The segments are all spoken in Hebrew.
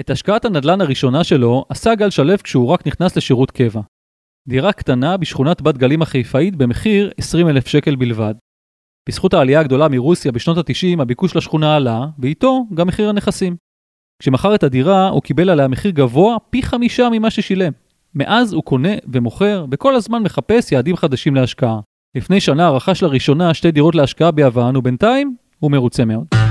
את השקעת הנדל"ן הראשונה שלו עשה גל שלו כשהוא רק נכנס לשירות קבע. דירה קטנה בשכונת בת גלים החיפאית במחיר 20 אלף שקל בלבד. בזכות העלייה הגדולה מרוסיה בשנות ה-90 הביקוש לשכונה עלה, ואיתו גם מחיר הנכסים. כשמכר את הדירה הוא קיבל עליה מחיר גבוה פי חמישה ממה ששילם. מאז הוא קונה ומוכר וכל הזמן מחפש יעדים חדשים להשקעה. לפני שנה רכש לראשונה שתי דירות להשקעה ביוון ובינתיים הוא מרוצה מאוד.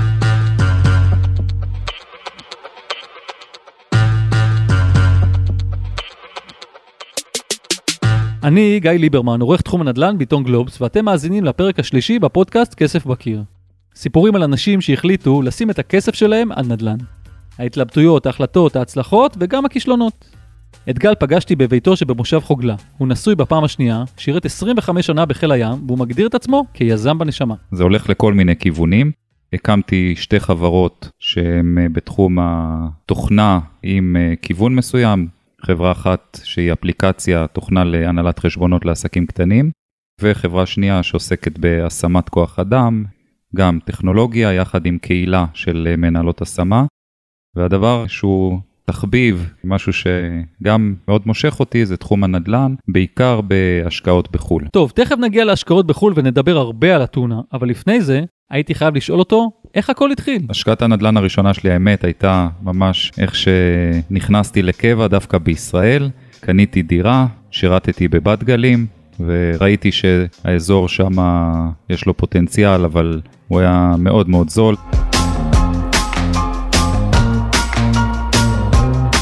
אני גיא ליברמן, עורך תחום הנדל"ן בעיתון גלובס, ואתם מאזינים לפרק השלישי בפודקאסט כסף בקיר. סיפורים על אנשים שהחליטו לשים את הכסף שלהם על נדל"ן. ההתלבטויות, ההחלטות, ההצלחות וגם הכישלונות. את גל פגשתי בביתו שבמושב חוגלה. הוא נשוי בפעם השנייה, שירת 25 שנה בחיל הים, והוא מגדיר את עצמו כיזם בנשמה. זה הולך לכל מיני כיוונים. הקמתי שתי חברות שהן אה, בתחום התוכנה עם אה, כיוון מסוים, חברה אחת שהיא אפליקציה, תוכנה להנהלת חשבונות לעסקים קטנים, וחברה שנייה שעוסקת בהשמת כוח אדם, גם טכנולוגיה יחד עם קהילה של מנהלות השמה. והדבר שהוא תחביב, משהו שגם מאוד מושך אותי, זה תחום הנדל"ן, בעיקר בהשקעות בחו"ל. טוב, תכף נגיע להשקעות בחו"ל ונדבר הרבה על אתונה, אבל לפני זה, הייתי חייב לשאול אותו, איך הכל התחיל? השקעת הנדל"ן הראשונה שלי, האמת, הייתה ממש איך שנכנסתי לקבע דווקא בישראל, קניתי דירה, שירתתי בבת גלים, וראיתי שהאזור שם יש לו פוטנציאל, אבל הוא היה מאוד מאוד זול.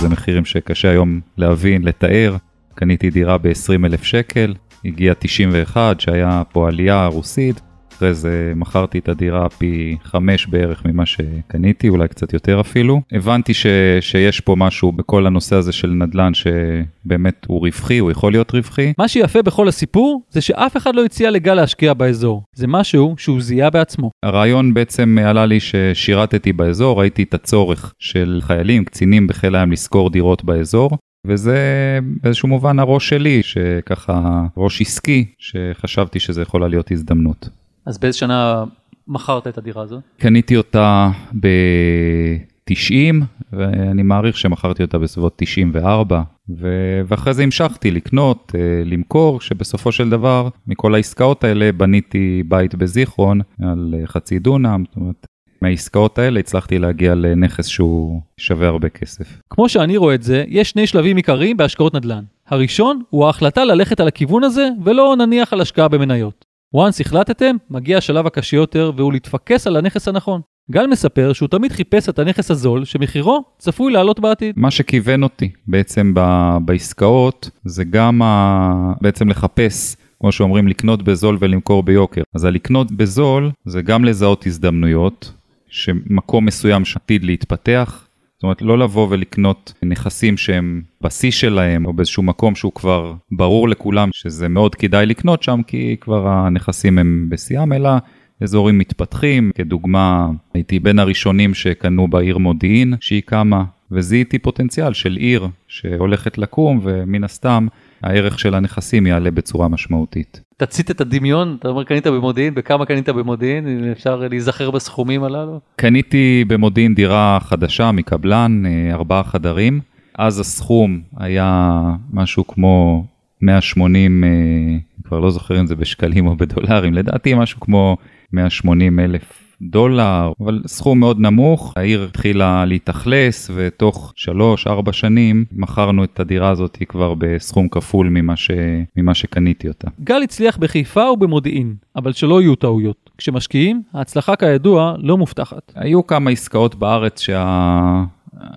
זה מחירים שקשה היום להבין, לתאר. קניתי דירה ב-20 אלף שקל, הגיע 91 שהיה פה עלייה רוסית, אחרי זה מכרתי את הדירה פי 5 בערך ממה שקניתי, אולי קצת יותר אפילו. הבנתי ש, שיש פה משהו בכל הנושא הזה של נדל"ן שבאמת הוא רווחי, הוא יכול להיות רווחי. מה שיפה בכל הסיפור זה שאף אחד לא הציע לגל להשקיע באזור. זה משהו שהוא זיהה בעצמו. הרעיון בעצם עלה לי ששירתתי באזור, ראיתי את הצורך של חיילים, קצינים בחיל הים לשכור דירות באזור. וזה באיזשהו מובן הראש שלי, שככה ראש עסקי, שחשבתי שזה יכולה להיות הזדמנות. אז באיזה שנה מכרת את הדירה הזו? קניתי אותה ב-90, ואני מעריך שמכרתי אותה בסביבות 94, ו... ואחרי זה המשכתי לקנות, אה, למכור, שבסופו של דבר, מכל העסקאות האלה בניתי בית בזיכרון על אה, חצי דונם, זאת אומרת, מהעסקאות האלה הצלחתי להגיע לנכס שהוא שווה הרבה כסף. כמו שאני רואה את זה, יש שני שלבים עיקריים בהשקעות נדל"ן. הראשון הוא ההחלטה ללכת על הכיוון הזה ולא נניח על השקעה במניות. Once החלטתם, מגיע השלב הקשה יותר והוא להתפקס על הנכס הנכון. גל מספר שהוא תמיד חיפש את הנכס הזול שמחירו צפוי לעלות בעתיד. מה שכיוון אותי בעצם ב- בעסקאות זה גם ה- בעצם לחפש, כמו שאומרים, לקנות בזול ולמכור ביוקר. אז הלקנות בזול זה גם לזהות הזדמנויות, שמקום מסוים שעתיד להתפתח, זאת אומרת, לא לבוא ולקנות נכסים שהם בשיא שלהם, או באיזשהו מקום שהוא כבר ברור לכולם שזה מאוד כדאי לקנות שם, כי כבר הנכסים הם בשיאם, אלא אזורים מתפתחים. כדוגמה, הייתי בין הראשונים שקנו בעיר מודיעין, שהיא קמה, וזיהיתי פוטנציאל של עיר שהולכת לקום, ומן הסתם הערך של הנכסים יעלה בצורה משמעותית. תצית את הדמיון, אתה אומר קנית במודיעין, בכמה קנית במודיעין, אפשר להיזכר בסכומים הללו? קניתי במודיעין דירה חדשה מקבלן, אה, ארבעה חדרים. אז הסכום היה משהו כמו 180, אה, כבר לא זוכר אם זה בשקלים או בדולרים, לדעתי משהו כמו 180 אלף דולר, אבל סכום מאוד נמוך. העיר התחילה להתאכלס ותוך 3-4 שנים מכרנו את הדירה הזאת כבר בסכום כפול ממה, ש... ממה שקניתי אותה. גל הצליח בחיפה ובמודיעין, אבל שלא יהיו טעויות. כשמשקיעים, ההצלחה כידוע לא מובטחת. היו כמה עסקאות בארץ שה...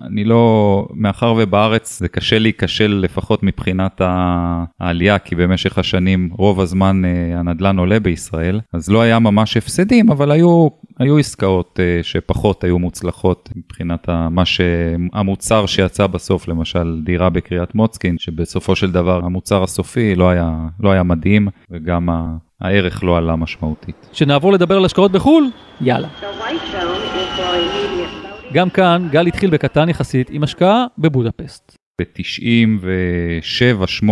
אני לא, מאחר ובארץ זה קשה להיכשל לפחות מבחינת העלייה, כי במשך השנים רוב הזמן אה, הנדלן עולה בישראל, אז לא היה ממש הפסדים, אבל היו, היו עסקאות אה, שפחות היו מוצלחות מבחינת מה שהמוצר שיצא בסוף, למשל דירה בקריית מוצקין, שבסופו של דבר המוצר הסופי לא היה, לא היה מדהים, וגם הערך לא עלה משמעותית. שנעבור לדבר על השקעות בחו"ל? יאללה. גם כאן גל התחיל בקטן יחסית עם השקעה בבודפסט. ב-97-8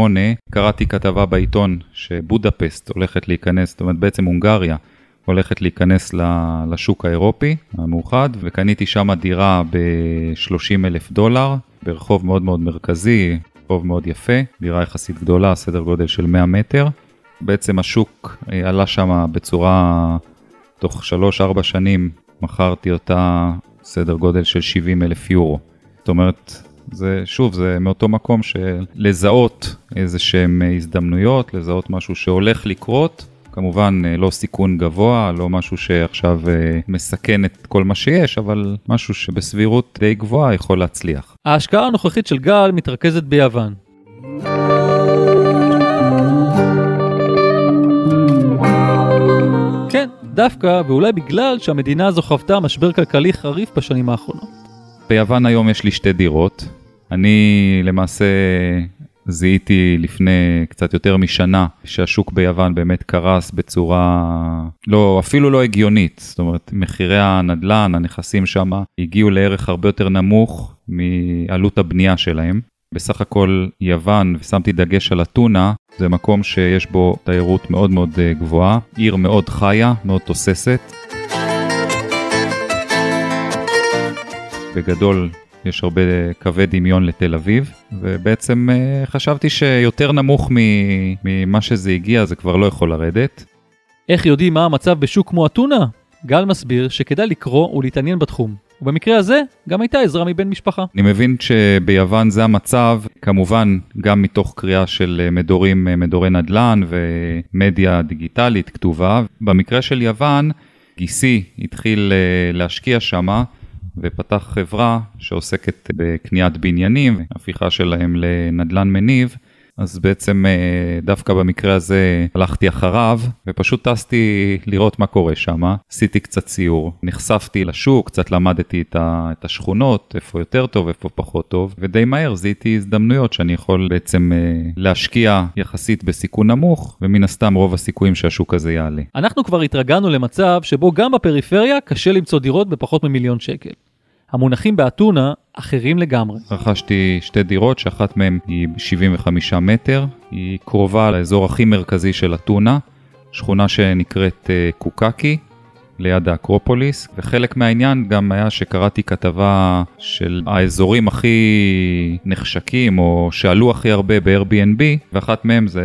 קראתי כתבה בעיתון שבודפסט הולכת להיכנס, זאת אומרת בעצם הונגריה הולכת להיכנס לשוק האירופי המאוחד, וקניתי שם דירה ב-30 אלף דולר, ברחוב מאוד מאוד מרכזי, רחוב מאוד יפה, דירה יחסית גדולה, סדר גודל של 100 מטר. בעצם השוק אה, עלה שם בצורה, תוך 3-4 שנים מכרתי אותה סדר גודל של 70 אלף יורו. זאת אומרת, זה שוב, זה מאותו מקום של לזהות איזה שהם הזדמנויות, לזהות משהו שהולך לקרות. כמובן אה, לא סיכון גבוה, לא משהו שעכשיו אה, מסכן את כל מה שיש, אבל משהו שבסבירות די גבוהה יכול להצליח. ההשקעה הנוכחית של גל מתרכזת ביוון. דווקא ואולי בגלל שהמדינה הזו חוותה משבר כלכלי חריף בשנים האחרונות. ביוון היום יש לי שתי דירות. אני למעשה זיהיתי לפני קצת יותר משנה שהשוק ביוון באמת קרס בצורה לא, אפילו לא הגיונית. זאת אומרת, מחירי הנדל"ן, הנכסים שם, הגיעו לערך הרבה יותר נמוך מעלות הבנייה שלהם. בסך הכל יוון, ושמתי דגש על אתונה, זה מקום שיש בו תיירות מאוד מאוד אה, גבוהה, עיר מאוד חיה, מאוד תוססת. בגדול יש הרבה קווי דמיון לתל אביב, ובעצם אה, חשבתי שיותר נמוך ממה שזה הגיע זה כבר לא יכול לרדת. איך יודעים מה המצב בשוק כמו אתונה? גל מסביר שכדאי לקרוא ולהתעניין בתחום. ובמקרה הזה, גם הייתה עזרה מבן משפחה. אני מבין שביוון זה המצב, כמובן גם מתוך קריאה של אה, מדורים, אה, מדורי נדל"ן ומדיה דיגיטלית כתובה. במקרה של יוון, גיסי התחיל להשקיע שמה, ופתח חברה שעוסקת בקניית בניינים, הפיכה שלהם לנדלן מניב. אז בעצם אה, דווקא במקרה הזה הלכתי אחריו ופשוט טסתי לראות מה קורה שם, עשיתי קצת סיור, נחשפתי לשוק, קצת למדתי את השכונות, איפה יותר טוב, איפה פחות טוב, ודי מהר זיהיתי הזדמנויות שאני יכול בעצם אה, להשקיע יחסית בסיכון נמוך, ומן הסתם רוב הסיכויים שהשוק הזה יעלה. אנחנו כבר התרגלנו למצב שבו גם בפריפריה קשה למצוא דירות בפחות ממיליון שקל. המונחים באתונה אחרים לגמרי. רכשתי שתי דירות שאחת מהן היא 75 מטר, היא קרובה לאזור הכי מרכזי של אתונה, שכונה שנקראת אה, קוקקי, ליד האקרופוליס, וחלק מהעניין גם היה שקראתי כתבה של האזורים הכי נחשקים או שעלו הכי הרבה ב-Airbnb, ואחת מהם זה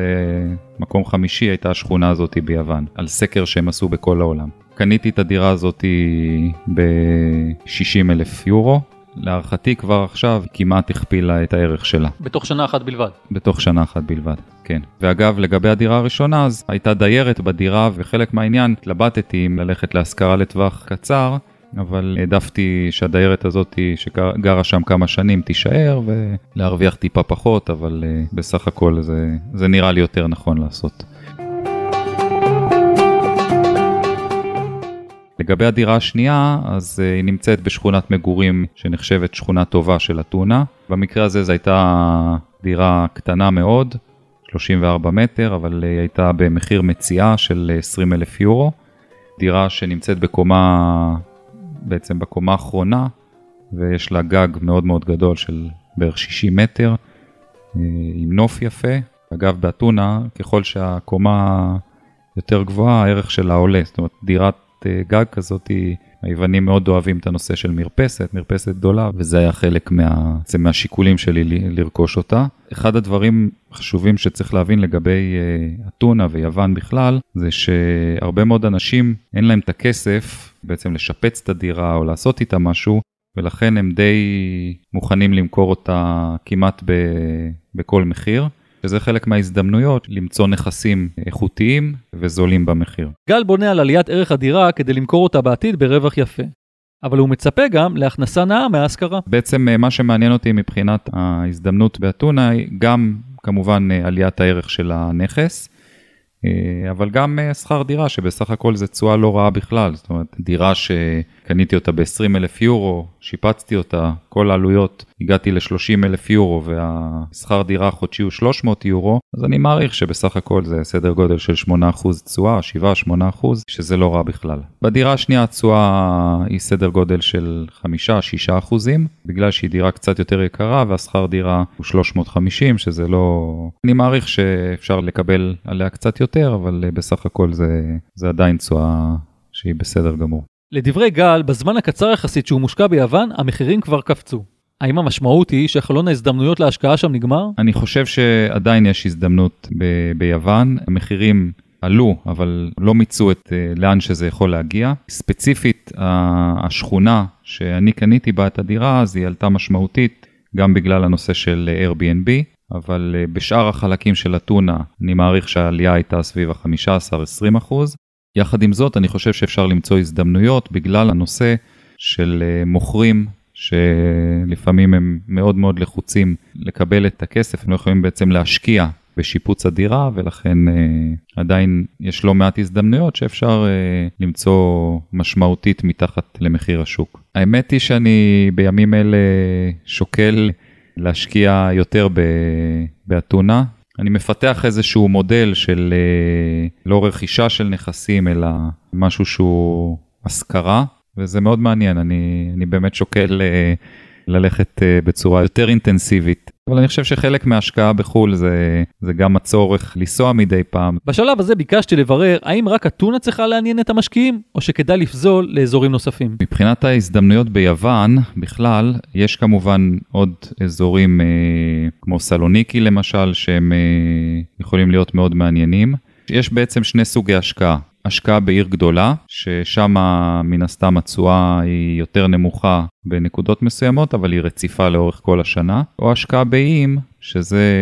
מקום חמישי הייתה השכונה הזאתי ביוון, על סקר שהם עשו בכל העולם. קניתי את הדירה הזאת ב-60 אלף יורו. להערכתי כבר עכשיו כמעט הכפילה את הערך שלה. בתוך שנה אחת בלבד. בתוך שנה אחת בלבד, כן. ואגב, לגבי הדירה הראשונה, אז הייתה דיירת בדירה, וחלק מהעניין התלבטתי אם ללכת להשכרה לטווח קצר, אבל העדפתי שהדיירת הזאת שגרה שם כמה שנים תישאר ולהרוויח טיפה פחות, אבל uh, בסך הכל זה, זה נראה לי יותר נכון לעשות. לגבי הדירה השנייה, אז uh, היא נמצאת בשכונת מגורים שנחשבת שכונה טובה של אתונה. במקרה הזה זו הייתה דירה קטנה מאוד, 34 מטר, אבל היא הייתה במחיר מציאה של 20 אלף יורו. דירה שנמצאת בקומה, בעצם בקומה האחרונה, ויש לה גג מאוד מאוד גדול של בערך 60 מטר, אה, עם נוף יפה. אגב, באתונה, ככל שהקומה יותר גבוהה, הערך שלה עולה. זאת אומרת, דירת אה, גג כזאת, היוונים מאוד אוהבים את הנושא של מרפסת, מרפסת גדולה, וזה היה חלק מה, זה מהשיקולים שלי לרכוש אותה. אחד הדברים חשובים שצריך להבין לגבי אה, אתונה ויוון בכלל, זה שהרבה מאוד אנשים אין להם את הכסף בעצם לשפץ את הדירה או לעשות איתה משהו, ולכן הם די מוכנים למכור אותה כמעט ב, בכל מחיר. שזה חלק מההזדמנויות למצוא נכסים איכותיים וזולים במחיר. גל בונה על עליית ערך הדירה כדי למכור אותה בעתיד ברווח יפה. אבל הוא מצפה גם להכנסה נאה מההשכרה. בעצם אה, מה שמעניין אותי מבחינת ההזדמנות באתונה היא גם כמובן אה, עליית הערך של הנכס, אה, אבל גם שכר דירה שבסך הכל זה תשואה לא רעה בכלל, זאת אומרת דירה שקניתי אותה ב-20 אלף יורו, שיפצתי אותה, כל העלויות, הגעתי ל-30 אלף יורו והשכר דירה החודשי הוא 300 יורו, אז אני מעריך שבסך הכל זה סדר גודל של 8% תשואה, 7-8%, שזה לא רע בכלל. בדירה השנייה התשואה היא סדר גודל של 5-6%, בגלל שהיא דירה קצת יותר יקרה והשכר דירה הוא 350, שזה לא... אני מעריך שאפשר לקבל עליה קצת יותר. יותר, אבל אה, בסך הכל זה, זה עדיין תשואה שהיא בסדר גמור. לדברי גל, בזמן הקצר יחסית שהוא מושקע ביוון, המחירים כבר קפצו. האם המשמעות היא שחלון ההזדמנויות להשקעה שם נגמר? אני חושב שעדיין יש הזדמנות ב- ביוון, המחירים עלו, אבל לא מיצו את uh, לאן שזה יכול להגיע. ספציפית, השכונה שאני קניתי בה את הדירה, אז היא עלתה משמעותית, גם בגלל הנושא של Airbnb, אבל uh, בשאר החלקים של אתונה, אני מעריך שהעלייה הייתה סביב ה-15-20 אחוז. יחד עם זאת, אני חושב שאפשר למצוא הזדמנויות בגלל הנושא של uh, מוכרים שלפעמים הם מאוד מאוד לחוצים לקבל את הכסף, הם לא יכולים בעצם להשקיע בשיפוץ הדירה ולכן אה, עדיין יש לא מעט הזדמנויות שאפשר אה, למצוא משמעותית מתחת למחיר השוק. האמת היא שאני בימים אלה שוקל להשקיע יותר באתונה. אני מפתח איזשהו מודל של אה, לא רכישה של נכסים אלא משהו שהוא השכרה וזה מאוד מעניין אני, אני באמת שוקל אה, ללכת אה, בצורה יותר אינטנסיבית. אבל אני חושב שחלק מההשקעה בחו"ל זה, זה גם הצורך לנסוע מדי פעם. בשלב הזה ביקשתי לברר האם רק אתונה צריכה לעניין את המשקיעים, או שכדאי לפזול לאזורים נוספים. מבחינת ההזדמנויות ביוון, בכלל, יש כמובן עוד אזורים אה, כמו סלוניקי למשל, שהם אה, יכולים להיות מאוד מעניינים. יש בעצם שני סוגי השקעה. השקעה בעיר גדולה, ששם מן הסתם התשואה היא יותר נמוכה בנקודות מסוימות, אבל היא רציפה לאורך כל השנה, או השקעה באיים, שזה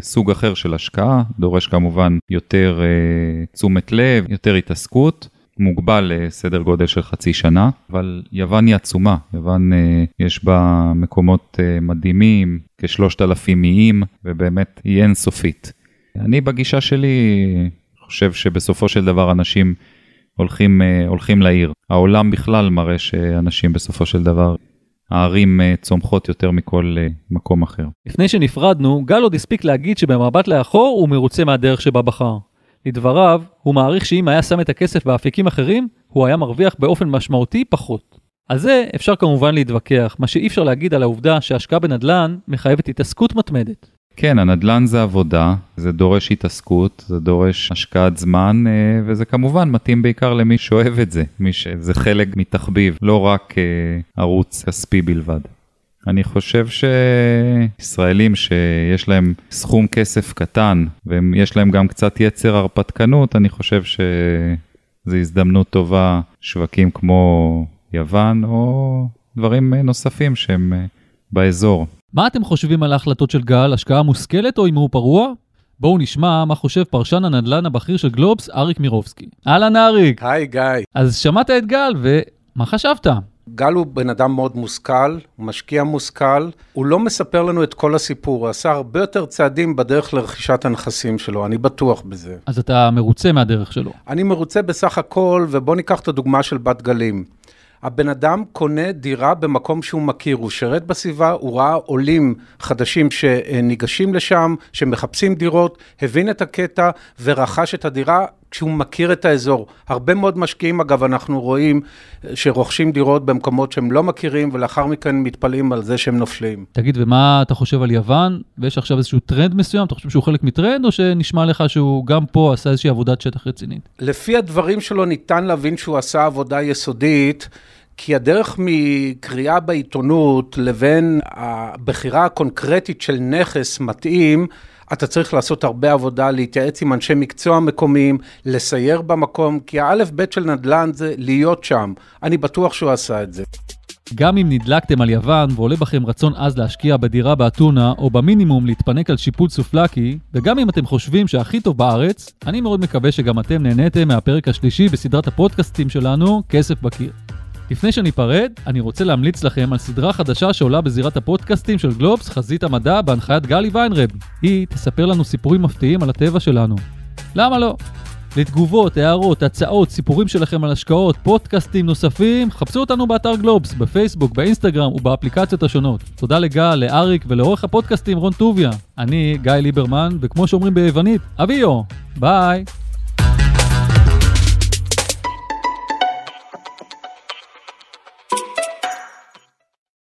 סוג אחר של השקעה, דורש כמובן יותר uh, תשומת לב, יותר התעסקות. מוגבל לסדר גודל של חצי שנה, אבל יוון היא עצומה, יוון uh, יש בה מקומות uh, מדהימים, כשלושת אלפים איים, ובאמת היא אינסופית. אני בגישה שלי חושב שבסופו של דבר אנשים הולכים, אה, הולכים לעיר. העולם בכלל מראה שאנשים בסופו של דבר, הערים אה, צומחות יותר מכל אה, מקום אחר. לפני שנפרדנו, גל עוד הספיק להגיד שבמבט לאחור הוא מרוצה מהדרך שבה בחר. לדבריו, הוא מעריך שאם היה שם את הכסף באפיקים אחרים, הוא היה מרוויח באופן משמעותי פחות. על זה אפשר כמובן להתווכח, מה שאי אפשר להגיד על העובדה שהשקעה בנדל"ן מחייבת התעסקות מתמדת. כן, הנדל"ן זה עבודה, זה דורש התעסקות, זה דורש השקעת זמן, אה, וזה כמובן מתאים בעיקר למי שאוהב את זה, מי שזה חלק מתחביב, לא רק אה, ערוץ כספי בלבד. אני חושב שישראלים שיש להם סכום כסף קטן ויש להם גם קצת יצר הרפתקנות, אני חושב שזו הזדמנות טובה, שווקים כמו יוון או דברים נוספים שהם אה, באזור. מה אתם חושבים על ההחלטות של גל, השקעה מושכלת או הימור פרוע? בואו נשמע מה חושב פרשן הנדל"ן הבכיר של גלובס, אריק מירובסקי. אהלן אריק. היי גיא. אז שמעת את גל, ומה חשבת? גל הוא בן אדם מאוד מושכל, משקיע מושכל, הוא לא מספר לנו את כל הסיפור, הוא עשה הרבה יותר צעדים בדרך לרכישת הנכסים שלו, אני בטוח בזה. אז אתה מרוצה מהדרך שלו. אני מרוצה בסך הכל, ובוא ניקח את הדוגמה של בת גלים. הבן אדם קונה דירה במקום שהוא מכיר, הוא שירת בסביבה, הוא ראה עולים חדשים שניגשים לשם, שמחפשים דירות, הבין את הקטע ורכש את הדירה כשהוא מכיר את האזור. הרבה מאוד משקיעים, אגב, אנחנו רואים שרוכשים דירות במקומות שהם לא מכירים, ולאחר מכן מתפלאים על זה שהם נופלים. תגיד, ומה אתה חושב על יוון? ויש עכשיו איזשהו טרנד מסוים? אתה חושב שהוא חלק מטרנד, או שנשמע לך שהוא גם פה עשה איזושהי עבודת שטח רצינית? לפי הדברים שלו ניתן להבין שהוא עשה עבודה יסודית. כי הדרך מקריאה בעיתונות לבין הבחירה הקונקרטית של נכס מתאים, אתה צריך לעשות הרבה עבודה, להתייעץ עם אנשי מקצוע מקומיים, לסייר במקום, כי האלף בית של נדל"ן זה להיות שם. אני בטוח שהוא עשה את זה. גם אם נדלקתם על יוון ועולה בכם רצון עז להשקיע בדירה באתונה, או במינימום להתפנק על שיפוץ סופלקי, וגם אם אתם חושבים שהכי טוב בארץ, אני מאוד מקווה שגם אתם נהניתם מהפרק השלישי בסדרת הפודקאסטים שלנו, כסף בקיר. לפני שניפרד, אני רוצה להמליץ לכם על סדרה חדשה שעולה בזירת הפודקאסטים של גלובס, חזית המדע, בהנחיית גלי ויינרב. היא תספר לנו סיפורים מפתיעים על הטבע שלנו. למה לא? לתגובות, הערות, הצעות, סיפורים שלכם על השקעות, פודקאסטים נוספים, חפשו אותנו באתר גלובס, בפייסבוק, באינסטגרם ובאפליקציות השונות. תודה לגל, לאריק ולעורך הפודקאסטים רון טוביה. אני גיא ליברמן, וכמו שאומרים ביוונית, אביו, ביי.